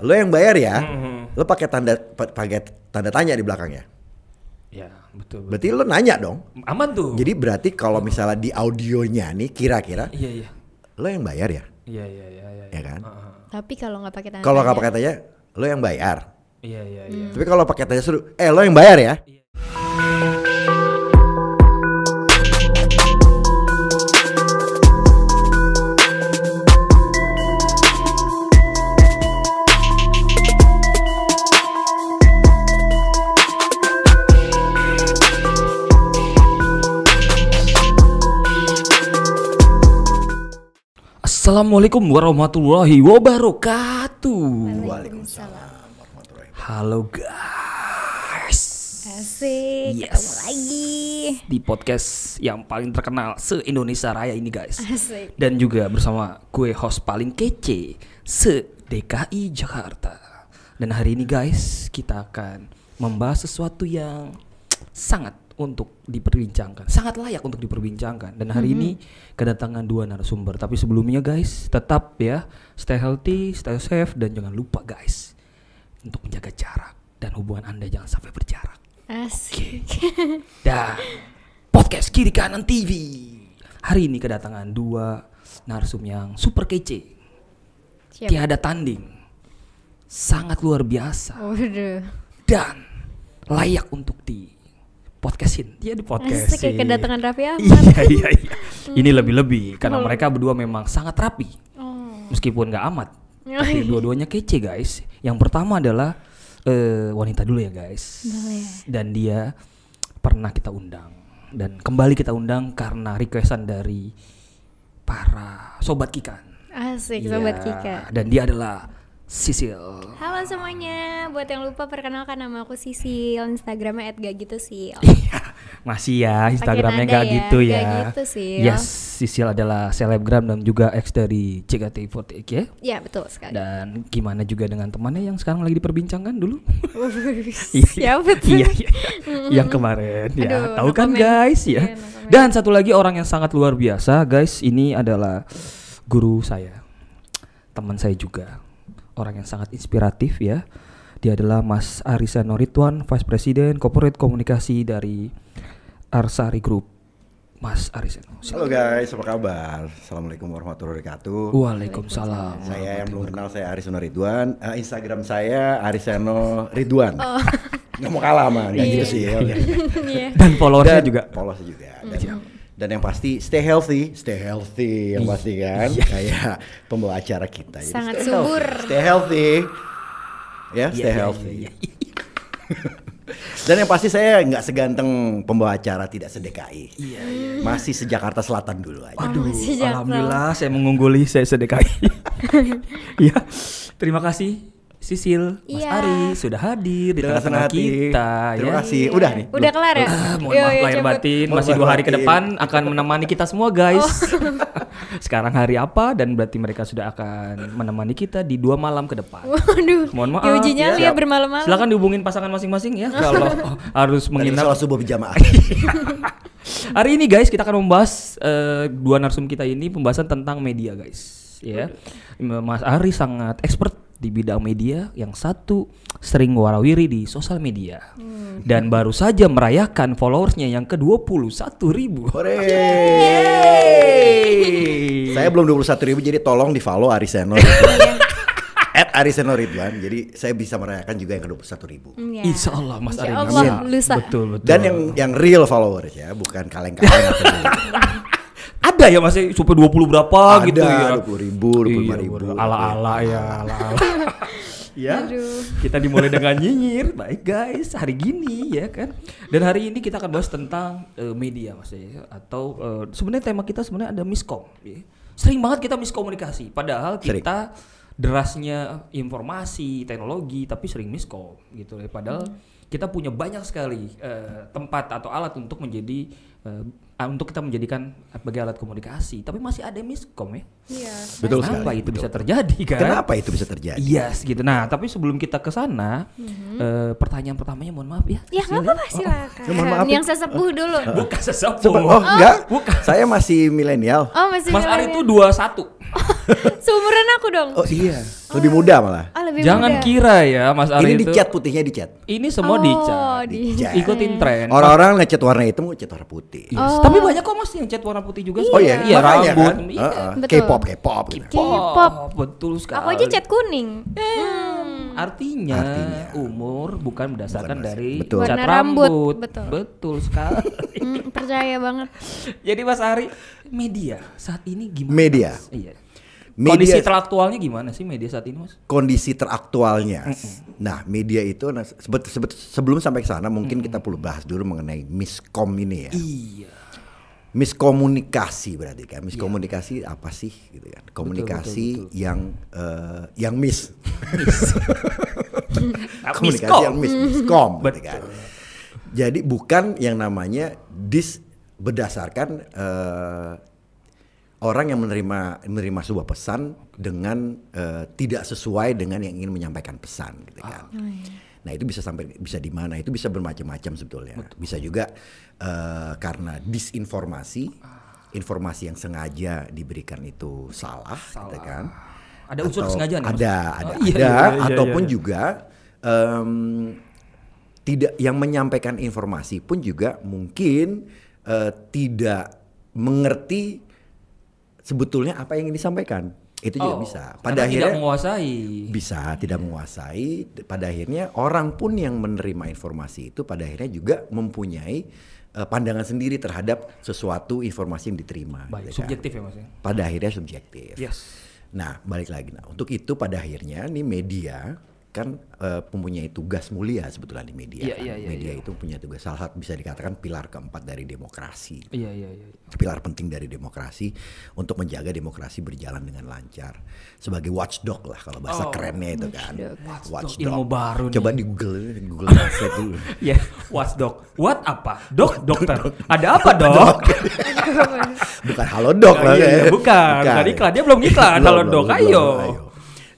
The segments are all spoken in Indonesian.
Lo yang bayar ya, Mhm. lo pakai tanda pa- pakai tanda tanya di belakangnya. Ya, betul. betul. Berarti lo nanya dong. Aman tuh. Jadi berarti kalau misalnya di audionya nih kira-kira iya iya. lo yang bayar ya, Iya iya iya iya. ya kan? Heeh. Tapi kalau nggak pakai tanda Kalau nggak pakai tanya, lo yang bayar. Iya iya iya. Tapi kalau pakai tanya suruh, eh lo yang bayar ya. Assalamualaikum warahmatullahi wabarakatuh. Waalaikumsalam warahmatullahi Halo guys. Asik, Yes. ketemu lagi. Di podcast yang paling terkenal se-Indonesia Raya ini guys. Asik. Dan juga bersama gue host paling kece se-DKI Jakarta. Dan hari ini guys, kita akan membahas sesuatu yang sangat untuk diperbincangkan, sangat layak untuk diperbincangkan. Dan hari ini kedatangan dua narasumber. Tapi sebelumnya guys, tetap ya stay healthy, stay safe dan jangan lupa guys untuk menjaga jarak dan hubungan Anda jangan sampai berjarak. Asik. Dan podcast kiri kanan TV. Hari ini kedatangan dua narsum yang super kece. Siap. Tiada tanding. Sangat luar biasa dan layak untuk di podcastin. Dia di podcastin. Asik kayak kedatangan Raffi Ahmad. Iya iya iya. Ini lebih-lebih karena mereka berdua memang sangat rapi. Oh. Meskipun nggak amat. Oh, Tapi dua-duanya kece guys. Yang pertama adalah eh, wanita dulu ya guys. Boleh. Dan dia pernah kita undang dan kembali kita undang karena requestan dari para sobat Kikan. Asik, Iya, sobat Kika. Dan dia adalah Sisil. Halo semuanya, buat yang lupa perkenalkan nama aku Sisil, Instagramnya @gagitu-sil. Iya, masih ya Instagramnya nggak ya, gitu ya. nggak gitu, Sil. Yes, Sisil adalah selebgram dan juga ex dari JKT48 ya. Ya betul sekali. Dan gimana juga dengan temannya yang sekarang lagi diperbincangkan dulu? Siapa tuh? iya, iya. yang kemarin ya. Aduh, Tahu no kan comment. guys ya. Iya, no. Dan satu lagi orang yang sangat luar biasa, guys. Ini adalah guru saya. Teman saya juga. Orang yang sangat inspiratif ya. Dia adalah Mas Arisano Ridwan, Vice President Corporate Komunikasi dari Arsari Group. Mas Arisano. Halo guys, apa kabar? Assalamualaikum warahmatullahi wabarakatuh. Waalaikumsalam. Saya yang belum kenal saya Arisano Ridwan. Eh, Instagram saya Arisano Ridwan. Nggak mau kalah mah, nggak gitu sih. ya. Iya. Dan followersnya juga. Polos juga. Dan, dan yang pasti stay healthy, stay healthy yang pasti kan. Kayak pembawa acara kita. Jadi Sangat stay subur. healthy. Stay healthy. Ya, Iya, stay iya, healthy. iya, iya. Dan yang pasti saya nggak segantung pembawa acara tidak sedekai. Iya, iya. Masih sejakarta Selatan dulu aja. Aduh, masih Jakarta. alhamdulillah saya mengungguli saya sedekai. Iya. Terima kasih Sisil, Mas Iya. Ari sudah hadir di tengah-tengah kita Terima ya. kasih. Udah nih. Udah kelar ya? Ah, mohon Yo, maaf yo, lahir batin, Mohon masih dua hari ke depan akan menemani kita semua guys. Oh. Sekarang hari apa dan berarti mereka sudah akan menemani kita di dua malam ke depan. Waduh. Mohon maaf. Diuji nyali ya Siap. bermalam-malam. Silakan dihubungin pasangan masing-masing ya kalau harus menginap sholat subuh berjamaah. Hari ini guys kita akan membahas eh, dua narsum kita ini pembahasan tentang media guys ya. Mas Ari sangat expert di bidang media, yang satu sering warawiri di sosial media dan baru saja merayakan followersnya yang ke 21 ribu. Hore. Saya belum 21 ribu jadi tolong di follow Ariseno. At Ariseno Ridwan. Jadi saya bisa merayakan juga yang ke 21 ribu. Iya. Insya Allah Mas Insya Allah. Betul betul. Dan yang yang real followers ya, bukan kaleng-kaleng ada ya masih super 20 berapa Ada, gitu ya. 20 ribu, 25 Iya, ribu. Ala-ala ya, ala-ala. ya. Aduh. Kita dimulai dengan nyinyir. Baik guys, hari gini ya kan. Dan hari ini kita akan bahas tentang eh, media Mas ya atau eh, sebenarnya tema kita sebenarnya ada miskom ya. Sering banget kita miskomunikasi padahal Sering. kita derasnya informasi, teknologi tapi sering miskom gitu ya. Padahal kita punya banyak sekali eh, tempat atau alat untuk menjadi eh, ah, untuk kita menjadikan sebagai alat komunikasi, tapi masih ada miskom ya. Iya. Betul Kenapa sekali, itu betul. bisa terjadi kan? Kenapa itu bisa terjadi? Yes gitu. Nah, tapi sebelum kita ke sana, eh, pertanyaan pertamanya mohon maaf ya. Ya nggak apa-apa silakan. Ya, mohon maaf ya. Yang sesepuh dulu. Bukan sesepuh. Coba, oh enggak, saya masih milenial. Oh masih Mas Ari milenial. itu 21. Seumuran aku dong. Oh iya, lebih muda malah. Ah, lebih Jangan muda. kira ya Mas Ari Ini itu. dicat putihnya dicat. Ini semua Oh, dicat. di- Dicat. Ikutin tren. Orang-orang ngecat warna hitam, ngecat warna putih. Yes. Oh. Tapi banyak kok Mas yang cat warna putih juga. Oh iya, iya makanya rambut. kan. Iya. Heeh. Betul. K-pop, K-pop. gitu. K-pop. Oh, betul sekali. Aku aja cat kuning. Artinya, Artinya. umur bukan berdasarkan Bukan dari Betul. cat Warna rambut. rambut. Betul. Betul sekali. Hmm, percaya banget. Jadi Mas Ari, media saat ini gimana? Media. Mas? Iya. Media- Kondisi teraktualnya gimana sih media saat ini, Mas? kondisi teraktualnya. Nah, media itu nah, sebet- sebet- sebelum sampai ke sana mungkin kita perlu bahas dulu mengenai miskom ini ya. Iya. Miskomunikasi berarti kan. Miskomunikasi apa sih gitu kan. Komunikasi yang eh, yang miss. Komunikasi Miskom. yang miss, miskom berarti Betul. kan. Jadi bukan yang namanya dis berdasarkan eh, orang yang menerima menerima sebuah pesan dengan eh, tidak sesuai dengan yang ingin menyampaikan pesan gitu kan. Nah itu bisa sampai bisa di mana? Itu bisa bermacam-macam sebetulnya. Bisa juga eh, karena disinformasi, informasi yang sengaja diberikan itu salah, gitu kan? Ada unsur kesengajaan ya, Mas? Ada, ada, Oh, iya, ada. iya, iya, ataupun iya. juga em, tidak yang menyampaikan informasi pun juga mungkin eh, tidak mengerti sebetulnya apa yang ingin disampaikan. Itu juga Oh, bisa. karena Pada tidak akhirnya menguasai. bisa tidak menguasai. Pada akhirnya orang pun yang menerima informasi itu pada akhirnya juga mempunyai eh, pandangan sendiri terhadap sesuatu informasi yang diterima. Baik, gitu kan. subjektif ya Mas ya. Pada akhirnya subjektif. Yes. Nah, balik lagi. Nah, untuk itu pada akhirnya nih media kan eh, mempunyai tugas mulia sebetulnya di media. Iya, kan. iya, iya, media itu punya tugas salah satu bisa dikatakan pilar keempat dari demokrasi. Iya, iya, iya. Pilar penting dari demokrasi untuk menjaga demokrasi berjalan dengan lancar. Sebagai watchdog lah kalau bahasa Oh, kerennya itu kan. Watchdog, ilmu baru Coba nih. di Google, di Google Translate dulu. Ya, what's dog? What apa? Dok, dokter. Ada apa, Dok? Bukan halo dok lah. iya, iya, ya. bukan. Bukan iklan. Dia belum iklan. Halo, Dok. belum, Ayo.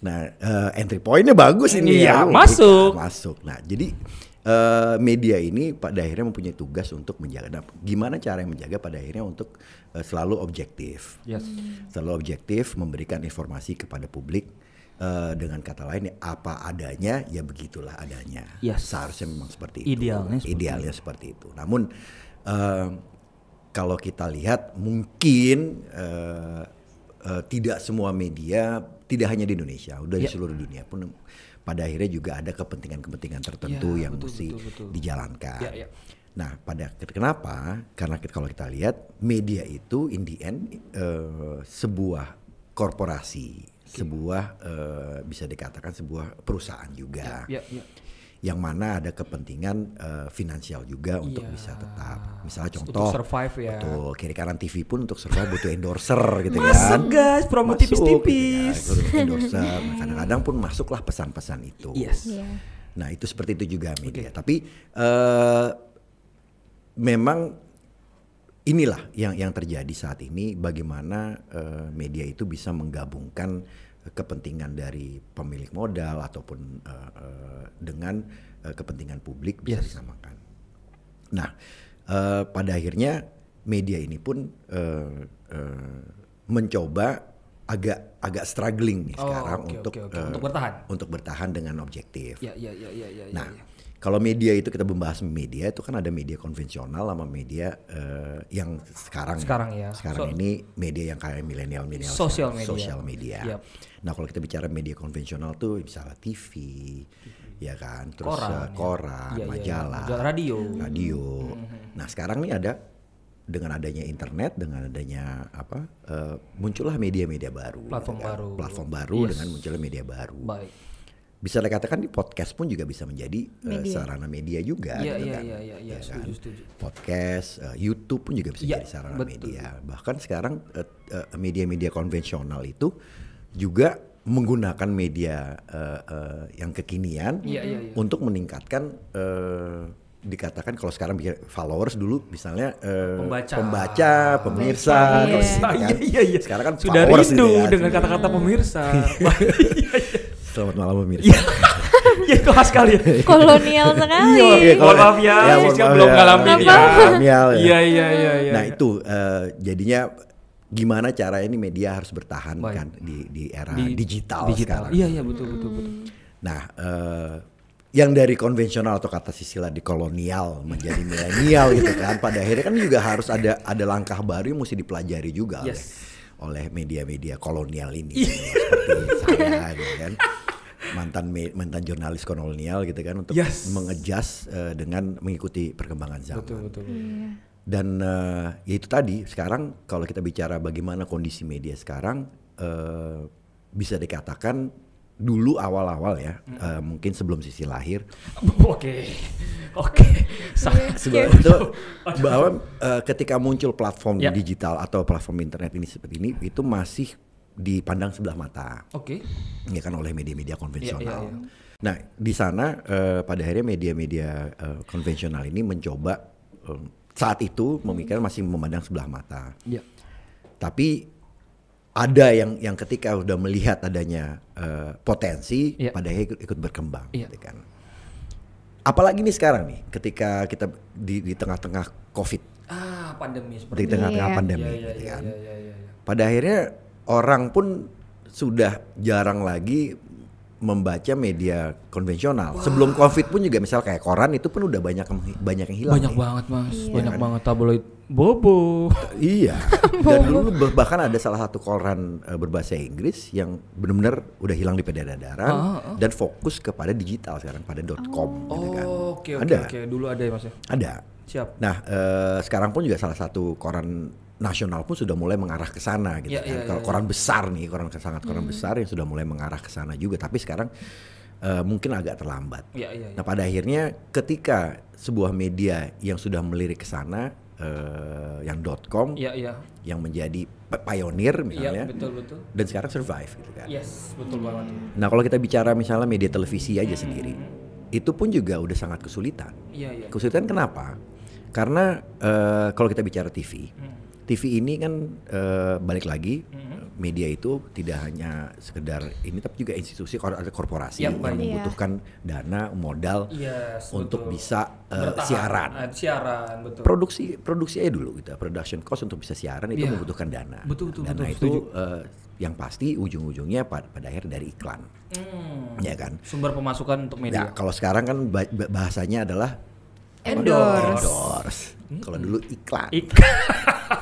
Nah, eh, entry pointnya bagus ini. Iya, ya. masuk. Kita Masuk. Nah, jadi eh, media ini pada akhirnya mempunyai tugas untuk menjaga. Nah, gimana cara yang menjaga pada akhirnya untuk eh, selalu objektif. Yes. Selalu objektif, memberikan informasi kepada publik. eh, dengan kata lain ya apa adanya ya begitulah adanya. Yes. Seharusnya memang seperti itu. Idealnya seperti Idealnya seperti itu. Namun eh, kalau kita lihat mungkin eh, eh, tidak semua media, tidak hanya di Indonesia, udah di Ya. seluruh dunia pun pada akhirnya juga ada kepentingan-kepentingan tertentu Ya, yang betul, mesti betul, betul. dijalankan. Ya, ya. Nah, pada kenapa? Karena kita- kalau kita lihat media itu in the end eh, sebuah korporasi, sebuah eh, bisa dikatakan sebuah perusahaan juga Ya, ya. Yang mana ada kepentingan eh, finansial juga untuk Iya. bisa tetap. Misalnya Untuk contoh, survive ya. betul kiri kanan TV pun untuk survive butuh endorser gitu Masuk, kan. guys, promo Masuk, tipis-tipis. gitu kan, butuh endorser. Nah, Kadang-kadang pun masuklah pesan-pesan itu. Yes. Iya. Nah itu seperti itu juga media. Tapi eh, memang inilah yang yang terjadi saat ini. Bagaimana eh, media itu bisa menggabungkan kepentingan dari pemilik modal ataupun eh, eh, dengan eh, kepentingan publik bisa Yes. disamakan. Nah eh, pada akhirnya media ini pun eh, eh, mencoba agak agak struggling nih Oh, sekarang oke, untuk oke, oke. eh, Untuk bertahan. untuk bertahan dengan objektif. Ya, ya, ya, ya, ya. Nah, ya. Kalau media itu kita membahas media itu kan ada media konvensional sama media eh, yang sekarang Sekarang ya. Sekarang So- ini media yang kayak milenial milenial Sosial media. Sosial media. Yap. Nah, kalau kita bicara media konvensional tuh misalnya TV, ya kan, terus Koran, ya. koran, iya. majalah, Majalah, radio. radio. Nah, sekarang nih ada dengan adanya internet, dengan adanya apa, eh, muncullah media-media baru, Platform gitu kan. baru. platform baru Yes. dengan munculnya media baru Baik. Bisa dikatakan di podcast pun juga bisa menjadi Media. sarana media juga Iya, gitu iya, kan. iya, iya, iya, Ya kan? setuju. podcast eh, YouTube pun juga bisa Iya, jadi sarana betul. media bahkan sekarang eh, media-media konvensional itu juga menggunakan media eh, eh, yang kekinian Iya, iya, iya. untuk meningkatkan eh, dikatakan kalau sekarang followers dulu misalnya eh, Pembaca. pembaca, pemirsa, Iya. terus gitu Ah, kan. iya, iya, iya. sekarang kan Sudah rindu gitu ya. dengan kata-kata pemirsa. Selamat malam pemirsa. Iya. Ya itu khas sekali ya. Kolonial sekali. Iya, Iya, mohon kalau- maaf ya, mohon Siska maaf belum ya. ngalamin ya. Milenial ya. Iya, iya, iya, iya. Nah itu eh, jadinya gimana cara ini media harus bertahan Baik. kan di di era Di- digital, digital. sekarang. Iya iya betul betul betul. Nah, eh, yang dari konvensional atau kata sisilah di kolonial menjadi milenial gitu kan, pada akhirnya kan juga harus ada ada langkah baru yang mesti dipelajari juga oleh Yes. oleh media-media kolonial ini seperti saya gitu kan. Mantan me- mantan jurnalis kolonial gitu kan untuk Yes. mengejas eh, dengan mengikuti perkembangan zaman. Betul betul. Dan eh, ya itu tadi sekarang kalau kita bicara bagaimana kondisi media sekarang eh, bisa dikatakan dulu awal-awal ya eh, mungkin sebelum sisi lahir Oke. Oke. Sa- sebelum itu bahwa eh, ketika muncul platform Ya. digital atau platform internet ini seperti ini itu masih dipandang sebelah mata Oke. ya kan oleh media-media konvensional. Iya, iya, Nah di sana eh, pada akhirnya media-media eh, konvensional ini mencoba eh, saat itu memikirkan masih memandang sebelah mata. Iya. Tapi ada yang yang ketika udah melihat adanya eh, potensi, Iya. pada akhirnya ikut, ikut berkembang, Iya. gitu kan. Apalagi nih sekarang nih, ketika kita di di tengah-tengah COVID, Ah pandemi di tengah-tengah pandemi, Iya, iya, gitu iya, kan. iya, iya, iya. Pada akhirnya orang pun sudah jarang lagi membaca media konvensional. Sebelum COVID pun juga misal kayak koran itu pun udah banyak yang- banyak yang hilang. Banyak nih. banget mas, Iya. banyak banget tabloid bobo. Iya. Dan dulu bah- bahkan ada salah satu koran eh, berbahasa Inggris yang benar-benar udah hilang di peredaran Ah, ah. dan fokus kepada digital sekarang pada .com gitu kan. Oh, oke oke Ada. oke. Dulu ada ya mas ya. Ada. Siap. Nah, eh, sekarang pun juga salah satu koran nasional pun sudah mulai mengarah ke sana gitu Iya, kan. iya, Kalau iya, koran besar nih, koran sangat koran besar yang sudah mulai mengarah ke sana juga, tapi sekarang eh, mungkin agak terlambat. Iya iya. iya. Nah, pada akhirnya ketika sebuah media yang sudah melirik ke sana eh, yang .com Iya iya. yang menjadi pioneer Iya misalnya betul betul. dan sekarang survive gitu kan. Yes betul banget. Nah, kalau kita bicara misalnya media televisi aja sendiri, itu pun juga udah sangat kesulitan. Iya iya. Kesulitan kenapa? Karena eh, kalau kita bicara TV, Hmm. TV ini kan eh, balik lagi media itu tidak hanya sekedar ini tapi juga institusi kor- ada korporasi Iya, yang baik. membutuhkan dana modal Yes, untuk betul. bisa eh, Bertahan. siaran. Ah, siaran betul. Produksi produksi aja dulu gitu. Production cost untuk bisa siaran itu Iya. membutuhkan dana. Betul, betul, dana betul, itu setuju. eh, yang pasti ujung-ujungnya pada, pada akhirnya dari iklan. Hmm. Ya kan? Sumber pemasukan untuk Nah, media. kalau sekarang kan ba- ba- bahasanya adalah Endorse. endorse. Kalau dulu iklan. Ik-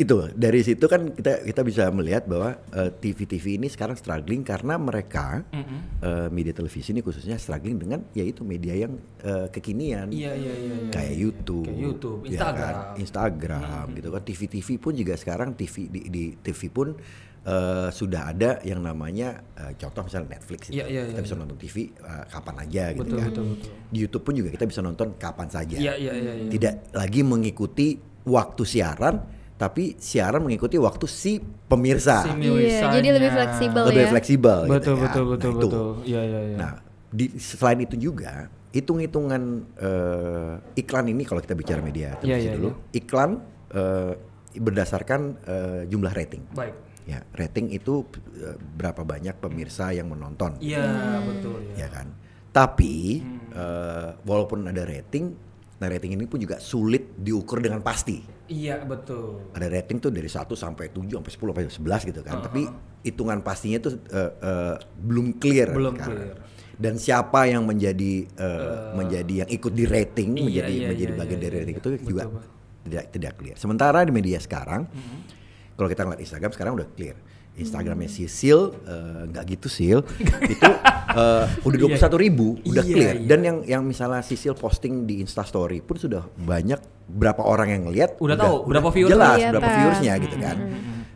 itu dari situ kan kita kita bisa melihat bahwa eh, TV-TV ini sekarang struggling karena mereka eh, media televisi ini khususnya struggling dengan yaitu media yang eh, kekinian Iya iya iya. iya. kayak YouTube, Kayak YouTube, ya Instagram. kan? Instagram gitu kan TV-TV pun juga sekarang TV di, di TV pun eh, sudah ada yang namanya eh, contoh misalnya Netflix itu Iya, iya, kita iya, bisa nonton TV eh, kapan aja gitu Betul, kan betul, betul. di YouTube pun juga kita bisa nonton kapan saja Iya iya iya. iya. tidak lagi mengikuti waktu siaran tapi siaran mengikuti waktu si pemirsa Si Iya, jadi lebih fleksibel lebih ya. fleksibel gitu Betul ya. betul betul Nah, betul. Iya iya iya. Nah, di, selain itu juga hitung-hitungan eh, iklan ini kalau kita bicara media televisi Iya, iya, dulu, iklan eh, berdasarkan eh, jumlah rating. Baik. Ya, rating itu eh, berapa banyak pemirsa yang menonton, Iya betul ya. ya kan. Tapi eh, walaupun ada rating, nah rating ini pun juga sulit diukur dengan pasti. Iya betul. Ada rating tuh dari 1 sampai 7 sampai 10 sampai 11 gitu kan. Uh-huh. Tapi hitungan pastinya tuh eh, eh, belum clear Belum sekarang. clear. Dan siapa yang menjadi eh, menjadi yang ikut di rating Iya, menjadi iya, menjadi iya, bagian iya, dari iya. rating itu Betul, juga tidak tidak clear. Sementara di media sekarang Mm-hmm. kalau kita ngeliat Instagram sekarang udah clear. Instagramnya si Sil eh, nggak gitu Sil itu eh, udah dua puluh satu ribu udah Iya, clear iya. dan yang yang misalnya si Sil posting di Instastory pun sudah banyak berapa orang yang lihat Udah tahu, berapa viewersnya. jelas Iya, berapa viewersnya gitu kan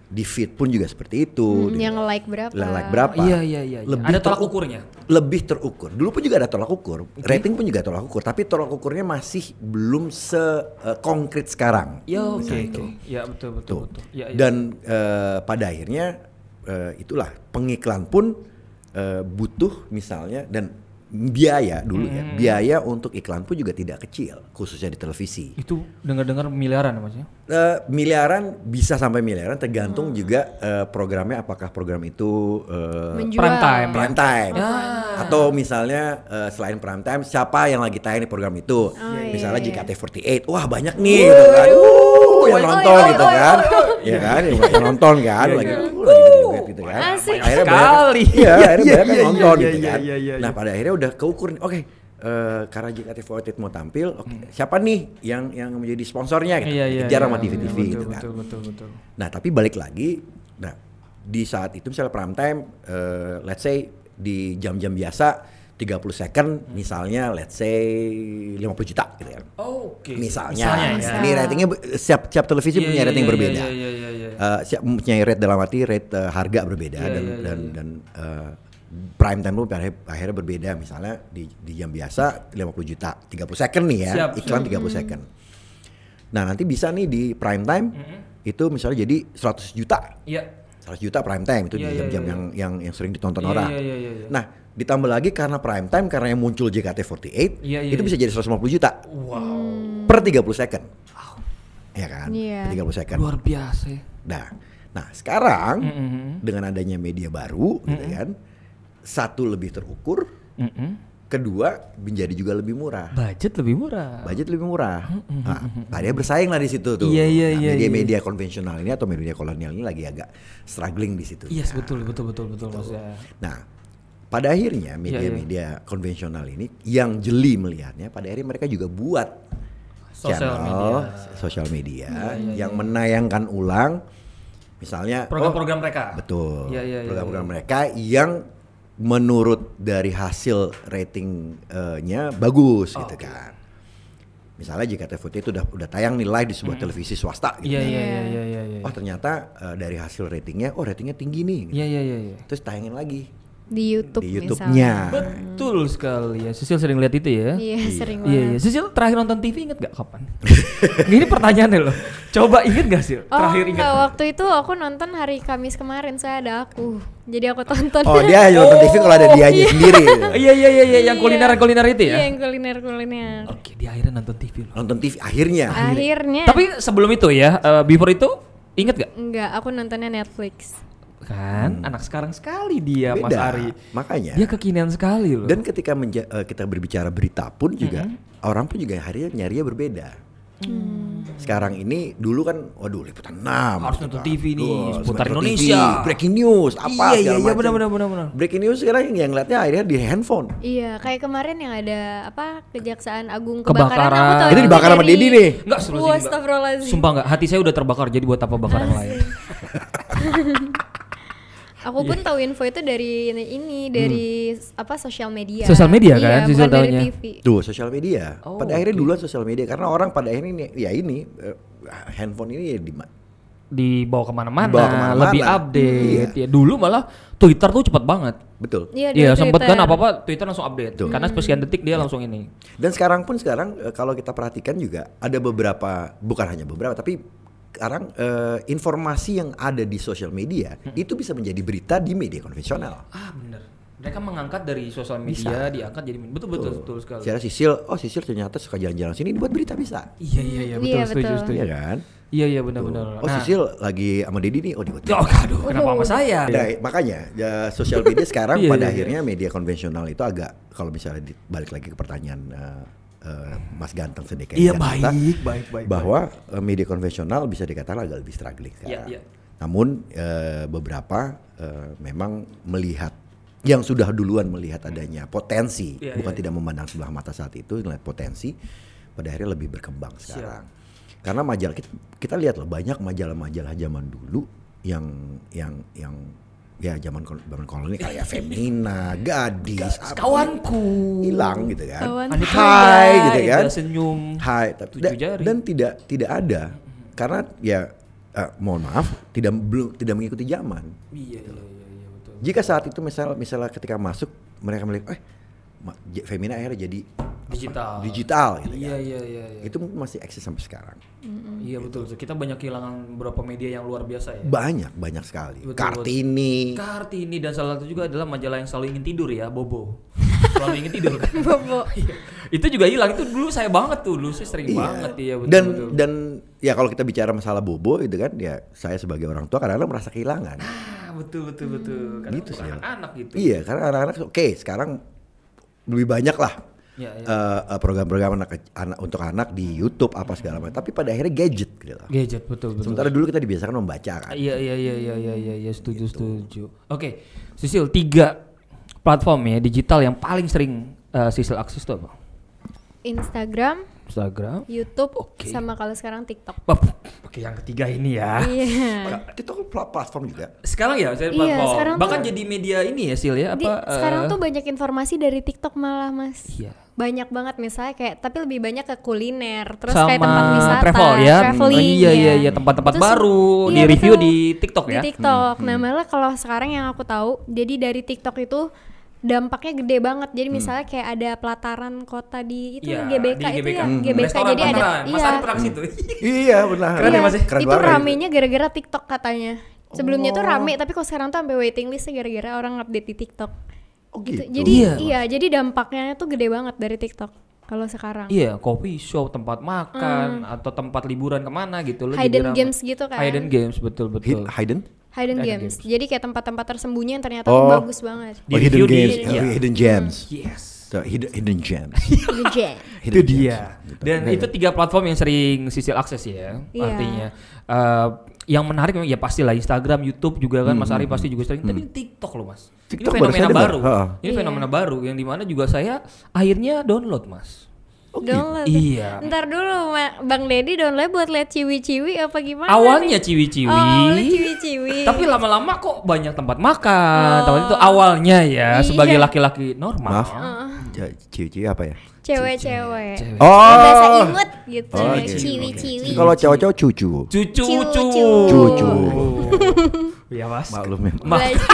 di feed pun juga seperti itu Hmm, yang like berapa? yang like berapa Iya iya iya. iya. Lebih Ada tolak ukurnya. lebih terukur dulu pun juga ada tolak ukur rating pun juga tolak ukur tapi tolak ukurnya masih belum se eh, konkret sekarang Ya oke Misalnya oke. itu. Ya betul betul Tuh. betul. Ya, ya. Dan eh, pada akhirnya eh, itulah pengiklan pun eh, butuh misalnya dan biaya dulu ya Hmm. biaya untuk iklan pun juga tidak kecil khususnya di televisi. itu dengar-dengar miliaran maksudnya. Eh, miliaran bisa sampai miliaran tergantung juga eh, programnya apakah program itu eh, Menjual. Prime time. prime time Ya. atau misalnya eh, selain prime time siapa yang lagi tayang di program itu iya, misalnya iya. JKT48 wah banyak nih gitu kan Uh, yang oh, nonton oh, gitu oh, kan. oh, Ya kan, yang nonton kan Iya, lagi iya. uh, lagi gitu kan. Asik. Akhirnya banyak Sekali. Iya, akhirnya Iya, banyak yang iya, nonton iya, gitu iya, kan. iya, iya, Nah, iya. pada akhirnya udah keukur nih. Oke, eh karena JKT48 mau tampil, oke, siapa nih yang yang menjadi sponsornya gitu. Hmm. Iya, iya, Kejar iya, sama iya, TV-TV betul, gitu kan. Betul, betul, betul. Nah, tapi balik lagi, nah di saat itu misalnya prime time, eh, let's say di jam-jam biasa 30 second misalnya let's say 50 juta gitu kan. Oke. Misalnya, ya. ini ratingnya setiap setiap televisi Iya, punya iya, rating iya, berbeda. Iya, iya, iya, iya. Eh, siap punya rate dalam arti rate eh, harga berbeda Iya, dan iya, iya, dan iya. dan eh, prime time pun akhirnya, akhirnya berbeda misalnya di di jam biasa 50 juta 30 second nih ya Siap, iklan siap. 30 second. Nah, nanti bisa nih di prime time itu misalnya jadi 100 juta. Iya. 100 juta prime time itu Iya, di iya, jam-jam iya, yang yang yang sering ditonton Iya, orang. iya, iya, iya, iya. Nah, ditambah lagi karena prime time karena yang muncul JKT48 Iya, iya, itu iya. bisa jadi 150 juta Wow. per 30 second. Ya kan? Iya. Per 30 second. Luar biasa ya. Nah, nah sekarang Mm-mm. dengan adanya media baru, gitu kan, satu lebih terukur, Mm-mm. kedua menjadi juga lebih murah. Budget lebih murah. Budget lebih murah. Nah, tadinya bersaing lah di situ tuh. Iya, iya, Nah, iya, Media-media konvensional ini atau media kolonial ini lagi agak struggling di situ. Iya, Nah, betul, betul, betul, betul maksudnya. Nah, pada akhirnya Iya, media-media konvensional ini yang jeli melihatnya, pada akhirnya mereka juga buat Sosial channel media. sosial media Iya, yang menayangkan ulang, misalnya Program-program mereka. oh, betul, Iya, iya, iya, program-program mereka yang menurut dari hasil ratingnya bagus Oh, gitu kan. Misalnya JKT48 itu udah udah tayang nih live di sebuah televisi swasta gitu. Iya, kan. iya, iya, iya, iya, iya. Oh ternyata eh, dari hasil ratingnya, oh ratingnya tinggi nih. gitu. Iya, iya, iya, iya. Terus tayangin lagi Di YouTube di misalnya. YouTube-nya. Betul sekali ya. Sisil sering lihat itu ya. Iya, sering Iya, iya. banget. Sisil terakhir nonton TV inget gak kapan? Ini pertanyaannya loh. Coba inget gak sih? Oh Terakhir inget. enggak, waktu itu aku nonton hari Kamis kemarin saya ada aku. Jadi aku tonton. Oh dia hanya nonton TV kalau ada dianya sendiri. gitu. Iya, iya, iya, iya. Yang kuliner-kuliner itu ya? Iya, yang kuliner-kuliner. Oke, dia akhirnya nonton TV loh. Nonton TV akhirnya. Akhirnya Tapi sebelum itu ya, eh, before itu inget gak? enggak, aku nontonnya Netflix. Kan, anak sekarang sekali dia Mas Beda. Ari. Makanya. Dia kekinian sekali loh. Dan ketika menja- eh, kita berbicara berita pun juga orang pun juga harinya nyarinya berbeda. Sekarang ini dulu kan, waduh liputan 6 Harus gitu nonton kan. TV nih, seputar Indonesia. TV, breaking news, apa Iya, iya, iya, benar, benar, benar, benar. Breaking news sekarang yang ngeliatnya akhirnya di handphone. Iya, kayak kemarin yang ada apa Kejaksaan Agung Kebakaran. kebakaran. Aku tahu Itu dibakar sama Dedi nih. Enggak. Sumpah enggak, hati saya udah terbakar jadi buat apa bakar yang lain. Aku pun tahu info itu dari ini dari apa sosial media. Sosial media Iya, kan, bukan dari taunya. TV. Tuh sosial media. Oh, pada akhirnya oke. duluan sosial media karena orang pada akhirnya ini ya ini eh, handphone ini ya di Dibawa ke mana-mana, Dibawa ke mana-mana. lebih update. Iya. Ya dulu malah Twitter tuh cepet banget. betul. Iya, Iya, dari sempet kan Twitter. apa-apa Twitter langsung update. Tuh. Karena sekian detik dia langsung ini. Dan sekarang pun sekarang eh, kalau kita perhatikan juga ada beberapa bukan hanya beberapa tapi sekarang eh, informasi yang ada di sosial media itu bisa menjadi berita di media konvensional. Ah, bener. Mereka mengangkat dari sosial media, diangkat jadi betul betul Tuh. betul sekali. Secara Sisil, oh Sisil ternyata suka jalan-jalan sini buat berita bisa. Iya iya iya betul Iya, setuju betul. setuju. Iya kan? Iya iya benar-benar. Oh Sisil lagi sama Dedi nih, oh dibuat. Oh, aduh, kenapa sama saya? Nah, makanya ya, sosial media sekarang Iya, pada iya, iya. akhirnya media konvensional itu agak kalau misalnya balik lagi ke pertanyaan eh, eh, Mas Ganteng sedikit Iya baik, baik, baik. bahwa eh, media konvensional bisa dikatakan agak lebih struggling Iya, sekarang. iya. Namun eh, beberapa eh, memang melihat yang sudah duluan melihat adanya potensi, Iya, bukan iya, tidak memandang sebelah mata saat itu, melihat potensi, pada akhirnya lebih berkembang sekarang. Karena majalah kita, kita lihat loh banyak majalah-majalah zaman dulu yang yang yang ya zaman zaman koloni kayak Femina, Gadis, apa, Kawanku. hilang gitu kan. Kawan. Anita Hai gitu kan. Senyum. Hai, tapi Tujuh da- jari. dan tidak tidak ada karena ya eh, mohon maaf tidak belum tidak mengikuti zaman. Iya iya iya iya betul. Jika saat itu misal misalnya ketika masuk mereka melihat eh Femina akhirnya jadi Digital. digital gitu Iya kan. iya iya iya. Itu mungkin masih eksis sampai sekarang. Iya betul. Kita banyak kehilangan beberapa media yang luar biasa ya. Banyak banyak sekali. Betul, Kartini. Kartini dan salah satu juga adalah majalah yang selalu ingin tidur ya, Bobo. selalu ingin tidur kan. Bobo. Iya. itu juga hilang. Itu dulu saya banget tuh, dulu saya sering Iya. banget iya betul dan betul. dan ya kalau kita bicara masalah bobo itu kan ya saya sebagai orang tua kadang-kadang merasa kehilangan. Ah, betul betul betul. Karena Gitu sih. anak-anak gitu. Iya, karena anak-anak oke sekarang lebih banyak lah Ya, ya. eh, eh, program-program anak, anak untuk anak di YouTube apa segala macam. Tapi pada akhirnya gadget gitu loh. Gadget betul betul. Sementara dulu kita dibiasakan membaca kan. Iya iya iya iya iya iya ya, setuju setuju. Oke, Sisil tiga platform ya digital yang paling sering uh, Sisil akses tuh apa? Instagram, Instagram. YouTube, Oke. sama kalau sekarang TikTok. Oke yang ketiga ini ya. Iya. Itu kan pla- platform juga. Sekarang ya saya Iya, platform. sekarang Bahkan tuh- jadi media ini ya Sil ya Di- apa? sekarang eh, tuh banyak informasi dari TikTok malah mas. Iya. Banyak banget misalnya kayak tapi lebih banyak ke kuliner, terus sama kayak tempat wisata, travel ya. traveling. iya iya ya. iya tempat-tempat baru iya, di review betul. di TikTok di ya. TikTok. Nah malah kalau sekarang yang aku tahu, jadi dari TikTok itu dampaknya gede banget. Jadi misalnya kayak ada pelataran kota di itu Iya, GBK, di itu GBK. ya, Hmm. GBK. Restoran Jadi ada. Mas iya. Ari pernah ke situ. iya benar. Keren ya, Iya, Mas, ya? Keren itu ramenya gara-gara TikTok katanya. Sebelumnya tuh Oh. rame, tapi kok sekarang tuh sampai waiting list gara-gara orang update di TikTok. Oh, gitu. gitu. Jadi Iya. iya, jadi dampaknya tuh gede banget dari TikTok kalau sekarang. Iya, coffee shop, tempat makan atau tempat liburan ke mana gitu loh. Hmm. Hidden games gitu kan. Hidden games betul betul. Hidden? Hidden Hidden games. games. Jadi kayak tempat-tempat tersembunyi yang ternyata Oh. bagus banget. Di oh, hidden di- games, iya. oh, hidden gems. Yes. So, hidden, hidden gems. Hidden gem. itu Hidden dia. gems. Dan itu tiga platform yang sering Sisil akses ya. Iya. Artinya eh, yang menarik memang ya pastilah Instagram, YouTube juga kan Mas Hmm, Ari pasti juga sering. Tapi TikTok loh Mas. TikTok ini baru fenomena baru. Ha. Ini Iya. fenomena baru yang di mana juga saya akhirnya download Mas. Download. Iya. Ntar dulu Bang Dedi download buat lihat ciwi-ciwi apa gimana? Awalnya ciwi-ciwi. Oh, awalnya ciwi-ciwi. Tapi lama-lama kok banyak tempat makan. Oh. Tempat itu awalnya ya Iya. sebagai laki-laki normal. Maaf. Ja- Ciwi-ciwi apa ya? cewek-cewek. Cewek. Oh. Bahasa imut gitu. Oh. Ciwi-ciwi. Kalau cowok-cowok cucu. Cucu-cucu. Cucu. Cucu. Iya mas. Maklum ya. Ma- Belajar.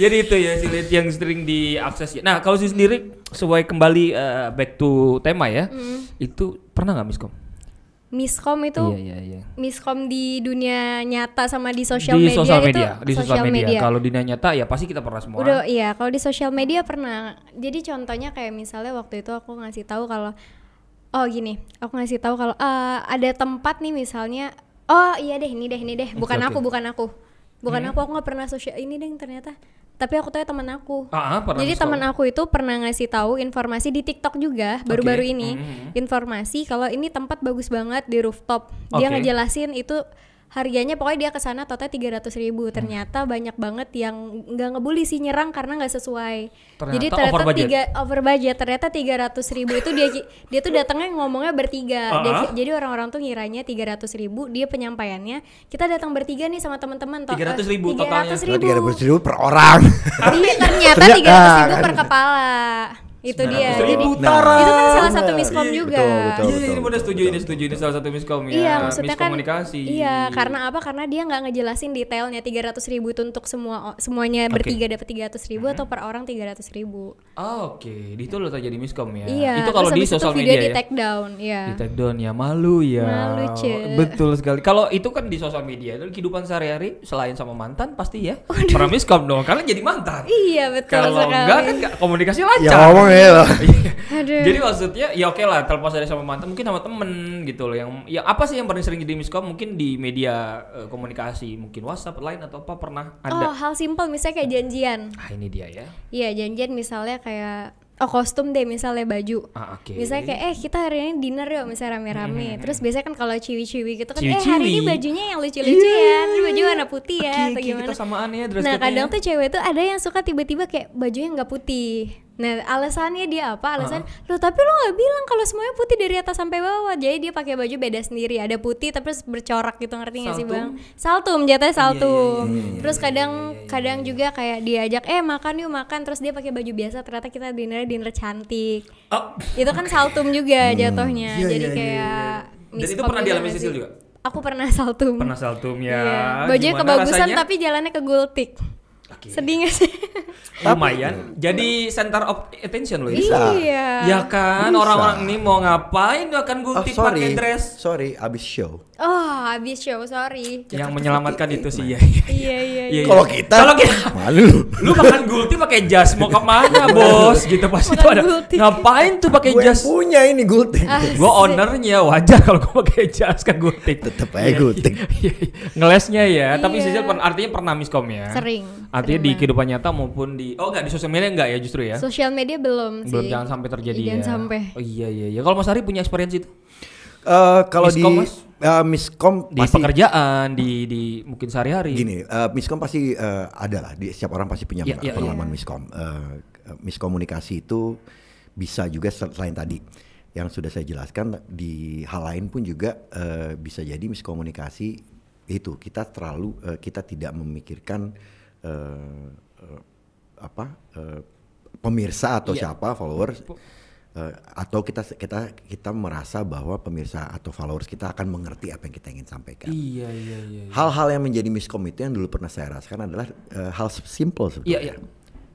Jadi itu ya silit yang sering diakses. ya. Nah kalau sih sendiri sesuai kembali eh, back to tema ya, Hmm. itu pernah nggak miskom? Miskom itu Iya iya iya. miskom di dunia nyata sama di sosial Di media sosial itu media, di sosial sosial media. Kalau di dunia nyata ya pasti kita pernah semua. Udah iya, kalau di sosial media pernah. Jadi contohnya kayak misalnya waktu itu aku ngasih tahu kalau oh gini, aku ngasih tahu kalau eh, ada tempat nih misalnya oh iya deh ini deh ini deh, bukan Oke, aku bukan aku. Bukan aku, aku nggak pernah sosial ini deh ternyata. Tapi aku tahu teman aku. Ah, ah, pernah Jadi teman aku itu pernah ngasih tahu informasi di TikTok juga baru-baru Oke. ini. Mhm. Informasi kalau ini tempat bagus banget di rooftop. Dia Oke. ngejelasin itu harganya pokoknya dia ke sana totalnya 300 ribu Hmm. ternyata banyak banget yang nggak ngebully sih nyerang karena nggak sesuai Ternyata jadi ternyata over budget. tiga over budget ternyata 300 ribu itu dia dia tuh datangnya ngomongnya bertiga Dia- Ah. jadi orang-orang tuh ngiranya 300 ribu dia penyampaiannya kita datang bertiga nih sama teman-teman 300 eh, ribu totalnya. 300 Oh, ribu tiga ratus ribu per orang. Iya, ternyata Ternyata, 300 ribu kan. per kepala itu dia 900 ribu. jadi Tara. itu kan salah satu miskom Iya, juga betul, betul. Iya, ini udah setuju, ini setuju, ini salah satu miskom ya. Iya maksudnya kan Miskomunikasi. Iya karena apa karena dia nggak ngejelasin detailnya 300 ribu itu untuk semua semuanya Oke. bertiga dapat 300 ribu atau per orang 300 ribu Oh, Oke, di itu lo terjadi miskom ya. Iya Itu kalau di sosial media di ya. take down Iya Di take down ya malu ya. Malu, Ce. Betul sekali. Kalau itu kan di sosial media itu kehidupan sehari-hari selain sama mantan pasti ya pernah miskom dong. Kalian jadi mantan. Iya betul Kalau sekali enggak kan komunikasi ya lancar. ngomong ya loh. Aduh. Jadi maksudnya ya oke lah terlepas dari sama mantan mungkin sama temen gitu loh yang yang apa sih yang paling sering jadi miskom mungkin di media eh, komunikasi mungkin WhatsApp lain atau apa pernah Oh ada. hal simpel misalnya kayak janjian Ah ini dia ya. Iya janjian misalnya kayak Oh kostum deh misalnya baju Ah oke. Misalnya kayak eh kita hari ini dinner yuk misalnya rame-rame Terus biasanya kan kalau ciwi-ciwi gitu kan Eh hari ini bajunya yang lucu-lucu ya Ini baju warna putih ya Oke, atau oke, gimana kita samaan ya dress Nah code-nya. kadang tuh cewek tuh ada yang suka tiba-tiba kayak bajunya nggak putih Nah alasannya dia apa? Alasan Loh tapi lo nggak bilang kalau semuanya putih dari atas sampai bawah Jadi dia pakai baju beda sendiri Ada putih tapi terus bercorak gitu ngerti gak sih Saltum? bang? Saltum jatuhnya saltum iya, iya, Terus kadang kadang juga kayak diajak Eh makan yuk makan Terus dia pakai baju biasa Ternyata kita dinner dinner cantik Oh, Itu kan saltum juga jatuhnya Iya, Jadi iya, iya, kayak Dan itu pernah dialami nggak Sisil juga? Aku pernah saltum Pernah saltum ya. Iya. Bajunya kebagusan rasanya? tapi jalannya ke gultik Oke. Sedih gak sih? lumayan jadi center of attention loh ini. Bisa. iya Ya kan orang-orang ini mau ngapain akan Oh, gultik sorry. pakai dress Sorry, abis show. Oh habis show sorry yang menyelamatkan itu sih ya. Iya iya iya Iya, Kalau kita kalau kita malu. lu makan gultik pakai jas mau ke mana bos gitu pasti itu ada ngapain tuh pakai Gue jas punya ini gultik. Ah. gue ownernya wajar kalau gue pakai jas kan gultik Tetep aja gultik. Iya, ngelesnya ya tapi. Sisil artinya pernah miskom ya Sering artinya Artinya di kehidupan nyata maupun di oh enggak di sosial media enggak ya justru ya? Sosial media belum sih. Belum jangan sampai terjadi Jangan ya. sampai. Oh iya iya iya. Kalau Mas Ari punya experience itu Eh, kalau di Miskom, Mas? eh, miskom di pasti pekerjaan, di di mungkin sehari-hari. gini, eh, miskom pasti eh, ada lah. Di, setiap orang pasti punya Iya, iya, pengalaman miskom. Eh, eh, miskomunikasi itu bisa juga sel- selain tadi yang sudah saya jelaskan di hal lain pun juga eh, bisa jadi miskomunikasi itu kita terlalu eh, kita tidak memikirkan eh, eh, apa eh, pemirsa atau Iya. siapa followers eh, atau kita kita kita merasa bahwa pemirsa atau followers kita akan mengerti apa yang kita ingin sampaikan. Iya iya iya. iya. Hal-hal yang menjadi miskom itu yang dulu pernah saya rasakan adalah eh, hal simple sebetulnya. Iya, iya.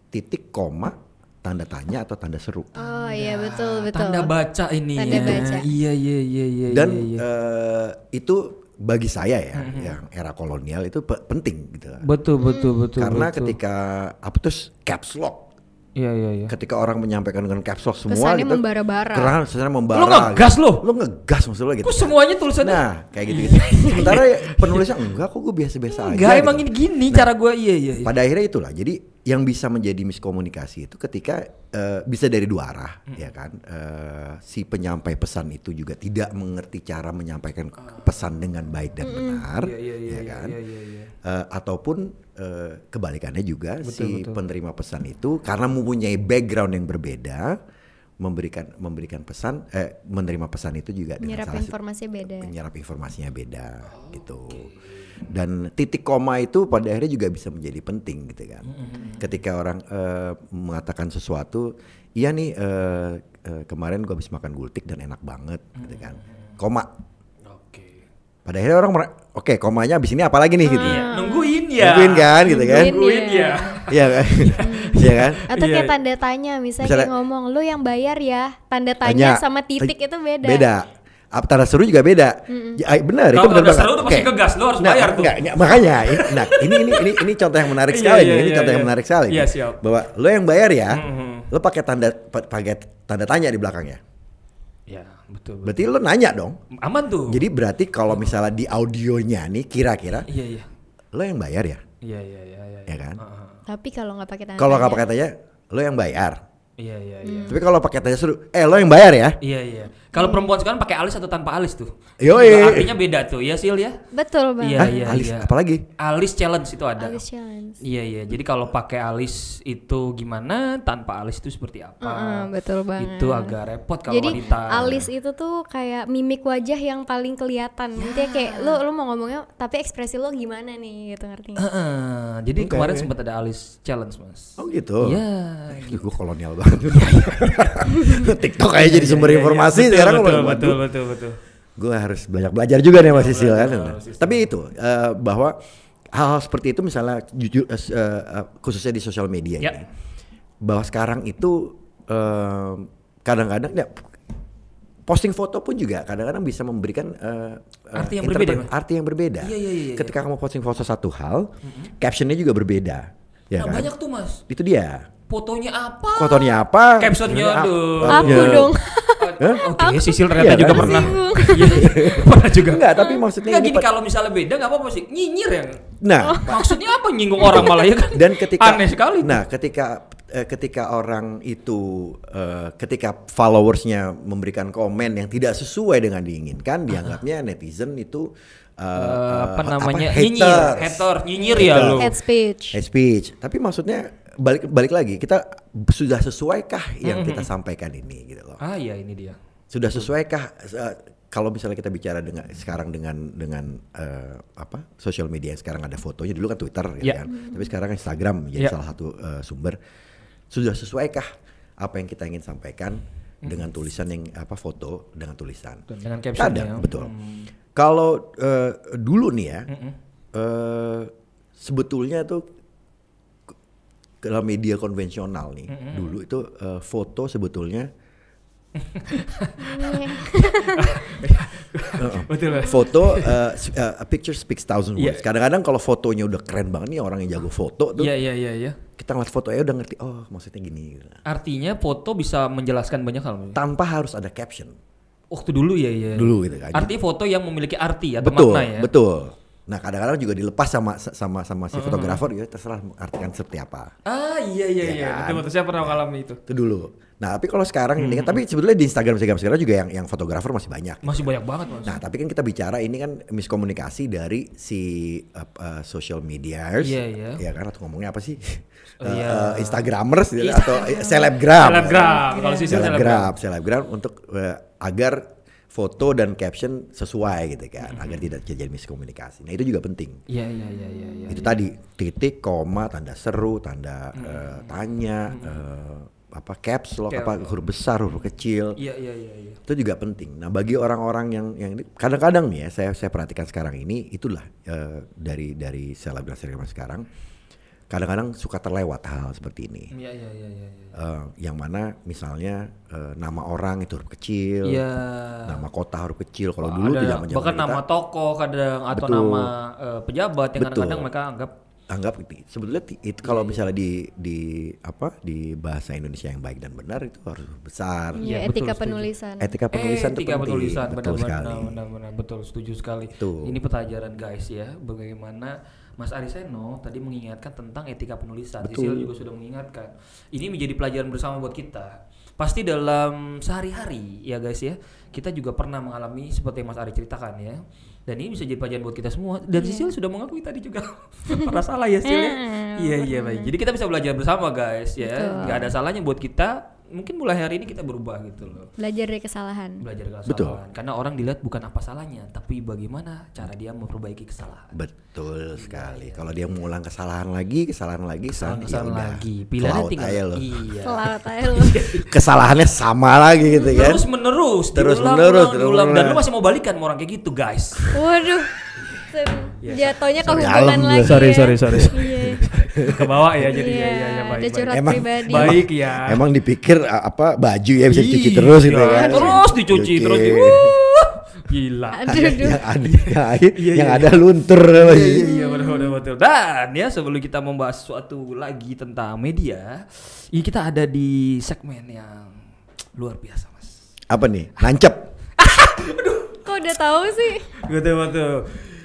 Titik koma, tanda tanya atau tanda seru. Oh iya betul betul. Tanda baca ini Tanda ya. baca. Iya iya iya iya Dan iya, iya. eh, itu bagi saya ya, yang era kolonial itu pe- penting gitu. Betul betul betul. Karena betul. ketika apa terus caps lock Iya iya iya. ketika orang menyampaikan dengan caps lock semua Kesannya gitu, membara-bara. kesannya kesannya membara. Lo ngegas gitu. lo? Lo ngegas maksud lo gitu. Kok semuanya tulisannya Nah, kayak gitu-gitu. Sementara ya penulisnya enggak kok gue biasa-biasa aja. enggak emang gitu. ini gini cara gue iya iya. iya. Pada akhirnya itulah. Jadi yang bisa menjadi miskomunikasi itu ketika eh, bisa dari dua arah, Hmm. ya kan. Eh, si penyampai pesan itu juga tidak mengerti cara menyampaikan pesan dengan baik dan benar, Iya iya iya ya iya, kan. iya iya iya. Eh, ataupun eh, kebalikannya juga Betul, si betul. penerima pesan itu karena mempunyai background yang berbeda memberikan memberikan pesan eh menerima pesan itu juga dengan Menyerap salah satu- informasi beda. menyerap informasinya beda gitu. Dan titik koma itu pada akhirnya juga bisa menjadi penting gitu kan. Ketika orang eh, mengatakan sesuatu, iya nih eh, eh, kemarin gua habis makan gultik dan enak banget gitu kan. Koma. Pada akhirnya orang mer- oke komanya habis ini apa lagi nih gitu. Iya, nungguin ya. Nungguin kan gitu kan. Nungguin ya. ya. Iya kan? Iya kan? Atau kayak Iya. tanda tanya misalnya, Misalnya- ngomong lu yang bayar ya. Tanda tanya, sama titik itu beda. Beda. Apa tanda seru juga beda. Ya, ay, benar itu benar tanda banget. seru tuh pasti Oke. ngegas, lo harus Nah, bayar tuh. enggak, enggak, makanya ini, nah, ini ini ini ini contoh yang menarik Iya, sekali iya, nih. Ini iya, contoh yang iya. menarik sekali. Iya, nih. siap. Bahwa lo yang bayar ya, Mhm. lo pakai tanda pa- pakai tanda tanya di belakangnya. Ya, betul. betul. Berarti lo nanya dong. Aman tuh. Jadi berarti kalau misalnya di audionya nih kira-kira iya iya. lo yang bayar ya, Iya iya iya iya. ya kan? Heeh. Tapi kalau nggak pakai tanda Kalau nggak tanya, pakai tanya, lo yang bayar. Iya iya iya. Tapi kalau pakai tanya seru, eh lo yang bayar ya. Iya iya. Kalau perempuan sekarang pakai alis atau tanpa alis tuh? Juga Artinya beda tuh. Ya Sil ya. Betul banget. Iya Hah? iya alis iya. apalagi? Alis challenge itu ada. Alis challenge. Iya iya. Jadi kalau pakai alis itu gimana? Tanpa alis itu seperti apa? Heeh, betul banget. Itu agak repot kalau Jadi wanita. alis itu tuh kayak mimik wajah yang paling kelihatan. Intinya kayak lu lu mau ngomongnya tapi ekspresi lu gimana nih gitu ngerti nggak? Heeh. Jadi Oke, kemarin sempat ada alis challenge mas. Oh gitu. Iya. Ih, gue kolonial banget. TikTok aja jadi sumber Iya, iya, informasi betul, sekarang betul, waduh. betul betul betul. Gue harus banyak belajar juga nih Mas Sisil kan. Tapi itu eh, bahwa hal-hal seperti itu misalnya jujur eh, eh, khususnya di sosial media Ya. ini. Bahwa sekarang itu eh, kadang-kadang ya posting foto pun juga kadang-kadang bisa memberikan eh, eh, Arti yang berbeda, Mas. arti yang berbeda. Iya, iya, iya, Ketika kamu posting foto satu hal, captionnya juga berbeda. Ya nah kan? banyak tuh mas. Itu dia. Fotonya apa? Fotonya apa? Captionnya, aduh. Aku Ya. Oke, Sisil ternyata Iya, juga kan? pernah. Tersinggung. Iya, pernah juga. Enggak, tapi maksudnya Enggak ini gini kalau misalnya beda nggak apa-apa sih. Nyinyir ya. Nah, Maksudnya apa nyinggung orang malah ya kan? dan ketika aneh sekali. Nah, ketika eh, ketika orang itu eh, ketika followersnya memberikan komen yang tidak sesuai dengan diinginkan, dianggapnya netizen itu eh, Eh, apa namanya? haters. nyinyir, hater, nyinyir ya lu. Head speech. Hate speech. Tapi maksudnya balik balik lagi, kita sudah sesuaikah yang kita sampaikan ini gitu loh. Ah iya ini dia. Sudah sesuaikah eh, kalau misalnya kita bicara dengan sekarang dengan dengan eh, apa sosial media yang sekarang ada fotonya dulu kan Twitter gitu Ya. kan tapi sekarang Instagram menjadi Ya. salah satu eh, sumber sudah sesuaikah apa yang kita ingin sampaikan dengan tulisan yang apa foto dengan tulisan dengan captionnya. Kadang, betul kalau eh, dulu nih ya eh, sebetulnya tuh dalam media konvensional nih dulu itu eh, foto sebetulnya Betul. Mas. foto uh, uh, a picture speaks thousand words. Kadang-kadang kalau fotonya udah keren banget nih orang yang jago foto tuh, Iya iya iya iya. kita ngeliat fotonya udah ngerti oh maksudnya gini. gitu. Artinya foto bisa menjelaskan banyak hal. Tanpa harus ada caption. Waktu dulu ya ya. Dulu gitu kan. Artinya foto yang memiliki arti atau betul, makna ya. betul. Nah kadang-kadang juga dilepas sama sama sama si fotografer ya terserah artikan seperti apa. Ah iya iya Iya iya. kan? Betul betul saya pernah mengalami itu. Itu dulu. Nah tapi kalau sekarang ini kan tapi sebetulnya di Instagram Instagram sekarang juga yang yang fotografer masih banyak. Masih banyak banget mas. Nah tapi kan kita bicara ini kan miskomunikasi dari si uh, uh, social medias, Iya, iya. ya kan atau ngomongnya apa sih? Oh, Uh, iya. uh, Instagramers gitu, atau selebgram. Selebgram. Kalau sisi selebgram, selebgram untuk uh, agar foto dan caption sesuai gitu kan, agar tidak terjadi miskomunikasi. Nah itu juga penting. Iya iya iya iya. iya. itu tadi titik, koma, tanda seru, tanda uh, tanya, uh, apa caps lock, apa huruf besar, huruf kecil Iya iya iya. iya. itu juga penting. Nah bagi orang-orang yang yang kadang-kadang nih ya saya saya perhatikan sekarang ini itulah eh, dari dari selebgram selebgram sekarang kadang-kadang suka terlewat hal seperti ini. Iya iya iya iya. iya. Eh, yang mana misalnya eh, nama orang itu huruf kecil, Iya. nama kota huruf kecil. Kalau dulu Ada tidak zaman bahkan nama toko kadang atau Betul. nama eh, pejabat yang Betul. kadang-kadang mereka anggap anggap itu sebetulnya itu kalau Iya, misalnya di di apa di bahasa Indonesia yang baik dan benar itu harus besar. Iya, Iya, betul, etika setuju. penulisan. Etika penulisan itu Etika penting. penulisan betul benar, sekali. benar, benar, benar, betul setuju sekali. Itu. Ini pelajaran guys ya, bagaimana Mas Ariseno tadi mengingatkan tentang etika penulisan. Betul. Sisil juga sudah mengingatkan. Ini menjadi pelajaran bersama buat kita. Pasti dalam sehari-hari ya guys ya, kita juga pernah mengalami seperti yang Mas Ari ceritakan ya. Dan ini bisa jadi pelajaran buat kita semua. Dan Sisil sudah mengakui tadi juga pernah salah ya Sil ya. Iya iya baik. Jadi kita bisa belajar bersama guys ya. Betul. Nggak ada salahnya buat kita. Mungkin mulai hari ini kita berubah gitu loh Belajar dari kesalahan. belajar kesalahan Betul. karena orang dilihat bukan apa salahnya tapi bagaimana cara dia memperbaiki kesalahan Betul sekali. Kalau dia mengulang kesalahan lagi, kesalahan lagi, kesalahan, kesalahan, kesalahan ya udah. lagi pilihannya tinggal aja loh. iya aja. Kesalahannya sama lagi gitu kan. terus menerus Terus diulang, menerus, ulang, terus diulang. dan lu masih mau balikan sama orang kayak gitu guys Waduh. Jatuhnya ke hubungan alam lagi. gue. Sorry, ya. sorry, sorry. Iya. ke bawah ya jadi Iya, ya ya ya baik baik. Emang- pribadi. baik ya Emang dipikir apa baju ya bisa dicuci Iya, terus gitu kan. terus dicuci Oke. terus di Wuh, gila Aduh, aduh. yang ada yang, ada- Iya, yang iya, ada luntur Iya, iya, iya betul, betul, betul. Dan ya sebelum kita membahas sesuatu lagi tentang media, ini kita ada di segmen yang luar biasa mas. apa nih? Nancep. Kok udah tahu sih? Betul betul.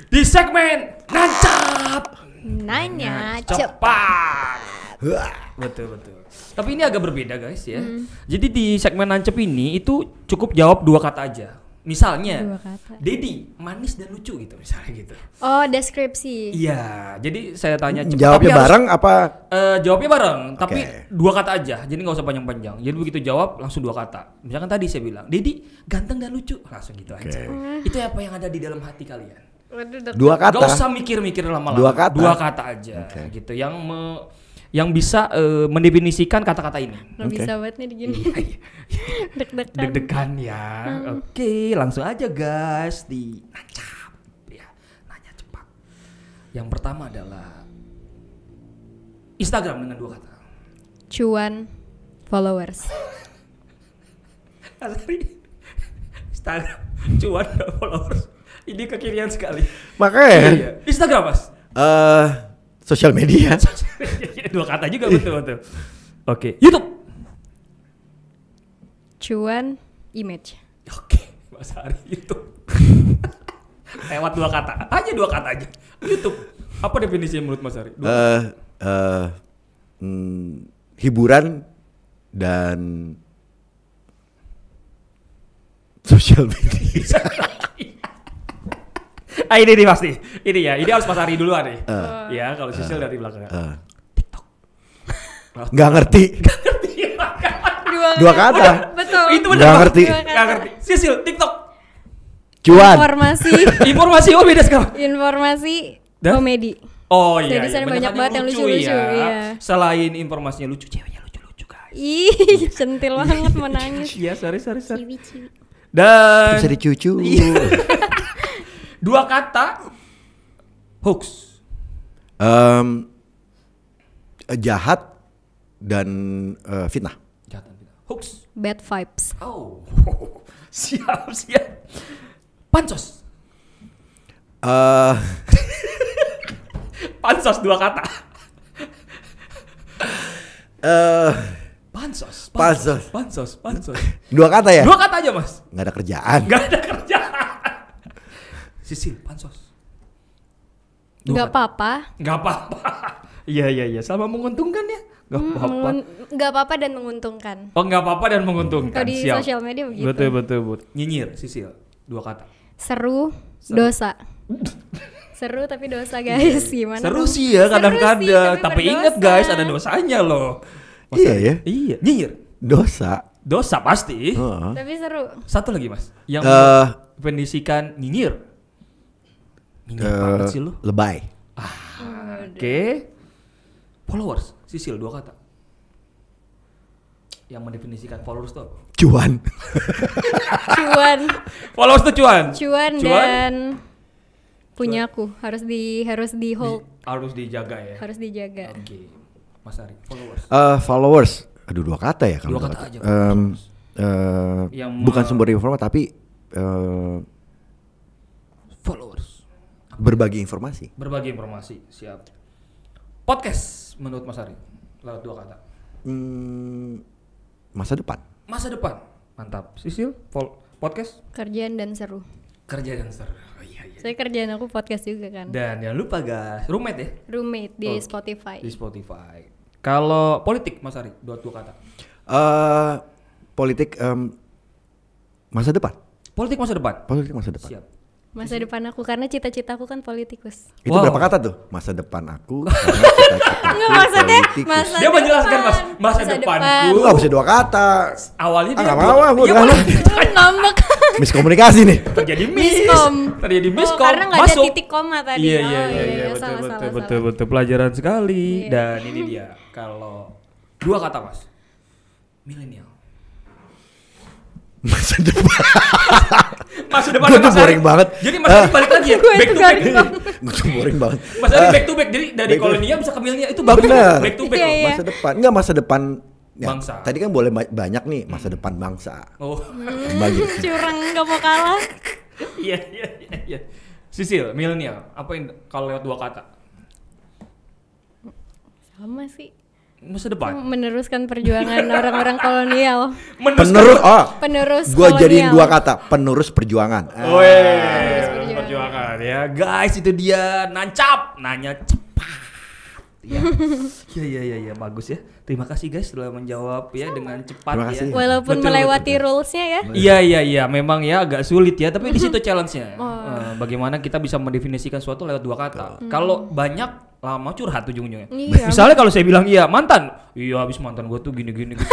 Di segmen nancap Nanya cepat. cepat. Wah. Betul betul. Tapi ini agak berbeda guys ya. Jadi di segmen nancep ini itu cukup jawab dua kata aja. Misalnya, Dua kata. Dedi manis dan lucu gitu misalnya gitu. Oh, deskripsi. Iya, jadi saya tanya cepat. Jawabnya tapi harus- bareng apa? Eh, jawabnya bareng, tapi Oke. dua kata aja. Jadi nggak usah panjang-panjang. Jadi begitu jawab langsung dua kata. Misalkan tadi saya bilang, Dedi ganteng dan lucu, langsung gitu aja. Itu apa yang ada di dalam hati kalian. Dua Gak kata. usah mikir-mikir lama-lama. Dua kata? Dua kata aja, Oke. gitu. Yang me- yang bisa eh, mendefinisikan kata-kata ini. Nggak Oke. bisa banget nih digini. Deg-degan. Deg-degan ya. Oke, langsung aja guys di nancap. Ya, nanya cepat. Yang pertama adalah Instagram dengan dua kata. Cuan followers. Instagram cuan gak followers ini kekirian sekali. Makanya. Iya. Instagram mas? Eh sosial media. dua kata juga betul betul. Oke YouTube. Cuan image. oke mas Ari YouTube. Lewat dua kata. Aja dua kata aja. YouTube. Apa definisinya menurut mas Ari? Dua- Eh eh hmm, hiburan dan sosial media. ah ini nih pasti ini ya ini harus mas Ari duluan nih ya kalau Sisil dari belakang Eh, TikTok nggak ngerti. Dua, Dua kata. Betul. itu benar Nggak Mas. ngerti. nggak ngerti Sisil TikTok Cuan. Informasi. informasi oh beda sekarang informasi Dah? komedi. Oh iya, Jadi iya. sana banyak banget yang ya. lucu-lucu, iya. Selain informasinya lucu, ceweknya lucu-lucu guys. Ih, centil banget mau nangis. Iya, sorry, sorry, sorry. Ciwi-ciwi. Dan Bisa dicucu. Dua kata hoax. Eh, jahat dan eh, fitnah. Jangan bilang hoax. Bad vibes. Oh, siap, siap. Pansos. Eh, Pansos dua kata. eh, Pansos. Pansos. Pansos. Pansos. dua kata ya? Dua kata aja, Mas. Nggak ada kerjaan. Gak ada kerjaan. Sisil, pansos. Kata. apa-apa Nggak apa-apa. Iya iya iya. Selama menguntungkan ya. Nggak Hmm, apa-apa. mengun- nggak apa-apa dan menguntungkan Oh nggak apa-apa dan menguntungkan. kalau di Siap. sosial media begitu Betul betul betul. Nyinyir, Sisil. Dua kata. seru, dosa seru tapi dosa guys gimana Iya. Seru dong? sih ya Seru kadang-kadang. sih, tapi berdosa. ingat guys ada dosanya loh. Iya ya. Iya. Nyinyir. Dosa. Dosa pasti. Heeh. tapi seru Satu lagi mas. Yang definisikan nyinyir. Eh, banget sih lu. lebay. Oke. Followers, Sisil dua kata. Yang mendefinisikan followers tuh. Cuan. cuan Followers tuh cuan. cuan dan punyaku harus di harus di hold Harus dijaga ya. harus dijaga Oke. Mas Ari, followers. Eh, followers. Aduh dua kata ya kalau Dua kata aja. Em, eh, Yang bukan sumber informasi tapi eh, Followers. Berbagi informasi. Berbagi informasi, siap. Podcast menurut Mas Ari. Lewat dua kata. Hmm, masa depan. Masa depan. Mantap. Sisil, podcast kerjaan dan seru kerja dan seru. Oh, iya, iya. saya kerjaan aku podcast juga kan Dan jangan lupa guys, roommate ya roommate di Oke. Spotify di Spotify. Kalau politik Mas Ari, dua dua kata. Eh, politik em, masa depan. Politik masa depan. Politik masa depan. Siap. Masa depan aku karena cita-citaku kan politikus Itu Wow. berapa kata tuh? Masa depan aku. karena cita-citaku Enggak maksudnya politikus. masa Dia menjelaskan, depan. Mas, masa depanku. Lu gak bisa dua kata. Awalnya Ah, dia nggak mau, ah, udah. boleh. ngambek Miskomunikasi nih. terjadi miss. Miskom. Terjadi Oh, miskom. karena nggak ada titik koma tadi. Iya Oh, iya iya, iya, iya, iya, betul salah, betul salah, betul salah. betul pelajaran sekali. Iya. Dan ini dia kalau dua kata Mas. Milenial. Masa depan. Masa depan Gua Mas tuh boring banget. Jadi Mas Ari Ah. balik lagi ya. Gue back itu to back. Gue tuh boring banget. Mas Ari Ah, back to back. Jadi dari kolonial bisa ke milenial itu bagus. Back to back. Iya, iya. Masa depan. Enggak masa depan. Ya, Bangsa. Tadi kan boleh ba- banyak nih masa depan bangsa. Oh. Bagi. Curang nggak mau kalah. Iya iya iya iya. Sisil, milenial. Apa yang kalau lewat dua kata? Sama sih. Masa depan. Meneruskan perjuangan orang-orang kolonial. Penerus. Oh. Penerus Gua kolonial. jadiin dua kata. Penerus perjuangan. Ah. Weh, perjuangan. perjuangan ya. Guys, itu dia nancap, nanya cepat. Ya. Iya iya iya ya, bagus ya. Terima kasih guys telah menjawab ya dengan cepat Terima ya. Walaupun Betul, melewati betul. rulesnya ya. Iya iya iya, memang ya agak sulit ya, tapi di situ challenge-nya. Oh. Eh, bagaimana kita bisa mendefinisikan suatu lewat dua kata. Kalau banyak lama curhat ujung-ujungnya. Iya. Misalnya kalau saya bilang iya mantan, iya habis mantan gue tuh gini gini gitu.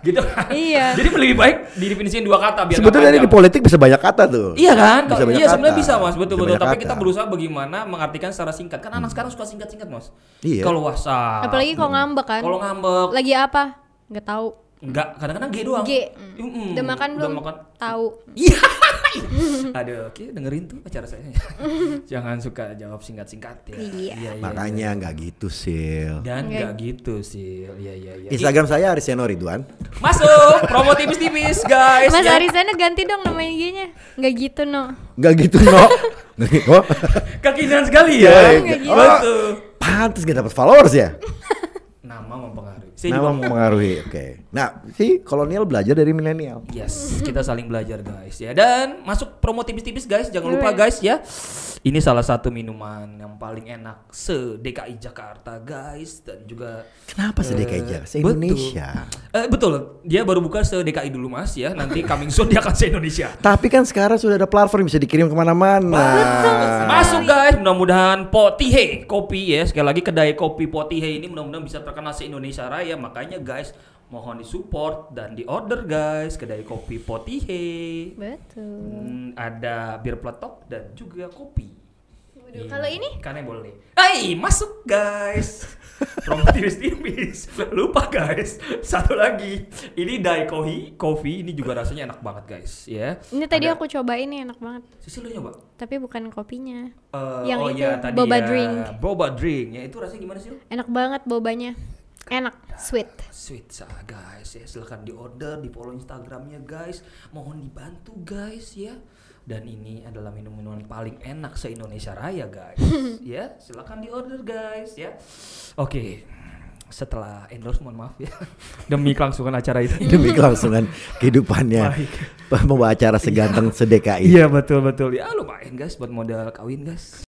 gitu. Iya. Jadi lebih baik didefinisikan dua kata biar Sebetulnya panjang. di politik bisa banyak kata tuh. Iya kan? Bisa iya sebenarnya bisa mas, betul Bisa betul. banyak Tapi kata. kita berusaha bagaimana mengartikan secara singkat. Kan anak sekarang suka singkat-singkat mas. Iya. Kalau WhatsApp. Apalagi kalau ngambek kan. Kalau ngambek. Lagi apa? Nggak tahu. Enggak, kadang-kadang G doang. G. Mm-mm. Udah makan belum? makan. Tahu. Iya. Aduh, oke dengerin tuh acara saya. Jangan suka jawab singkat-singkat ya. Iya. iya, Makanya nggak gitu sil. Dan Nggak. enggak gitu sih. Iya iya iya. Instagram saya Ariseno Ridwan. Masuk promo tipis-tipis guys. Mas ya. Arisana ganti dong nama IG-nya. Nggak gitu no. Nggak gitu no. Gitu. Oh. Kekinian sekali Iya, ya. nggak gitu. Betul. Pantes gak dapat followers ya. Saya Nama juga mempengaruhi. Oke. Nah, si kolonial belajar dari milenial. Yes, kita saling belajar guys ya. Dan masuk promo tipis-tipis guys, jangan lupa guys ya. Ini salah satu minuman yang paling enak se DKI Jakarta guys dan juga Kenapa se DKI eh, Jakarta? Se betul. Indonesia. Eh, betul, dia baru buka se DKI dulu mas ya. Nanti coming soon dia akan se Indonesia. Tapi kan sekarang sudah ada platform bisa dikirim ke mana-mana. Masuk guys, mudah-mudahan Potihe kopi ya. Sekali lagi kedai kopi Potihe ini mudah-mudahan bisa terkenal se Indonesia Raya. Makanya guys, mohon disupport dan diorder guys kedai kopi Potihe. Betul. Hmm, ada bir peletok dan juga kopi. Waduh, kalau ini? Kan yang boleh. Hai, masuk guys. Promo tipis-tipis. Lupa guys. Satu lagi. Ini Dai Kohi, Coffee. Ini juga rasanya enak banget guys. Ya. Ini tadi Ada- aku cobain nih enak banget. Sisi lu nyoba? Tapi bukan kopinya. Eh, Yang oh itu, iya, tadi boba ya. drink. Boba drink. Ya itu rasanya gimana sih? Enak banget bobanya. Enak, sweet. Sweet sah guys. Ya silahkan di order di follow instagramnya guys. Mohon dibantu guys ya. Dan ini adalah minum-minuman paling enak se Indonesia Raya guys. Ya silahkan di order guys ya. Oke setelah endorse mohon maaf ya. Demi kelangsungan acara itu Demi kelangsungan kehidupannya. Membawa acara seganteng sedekai. iya betul betul. Ya lumayan guys buat modal kawin guys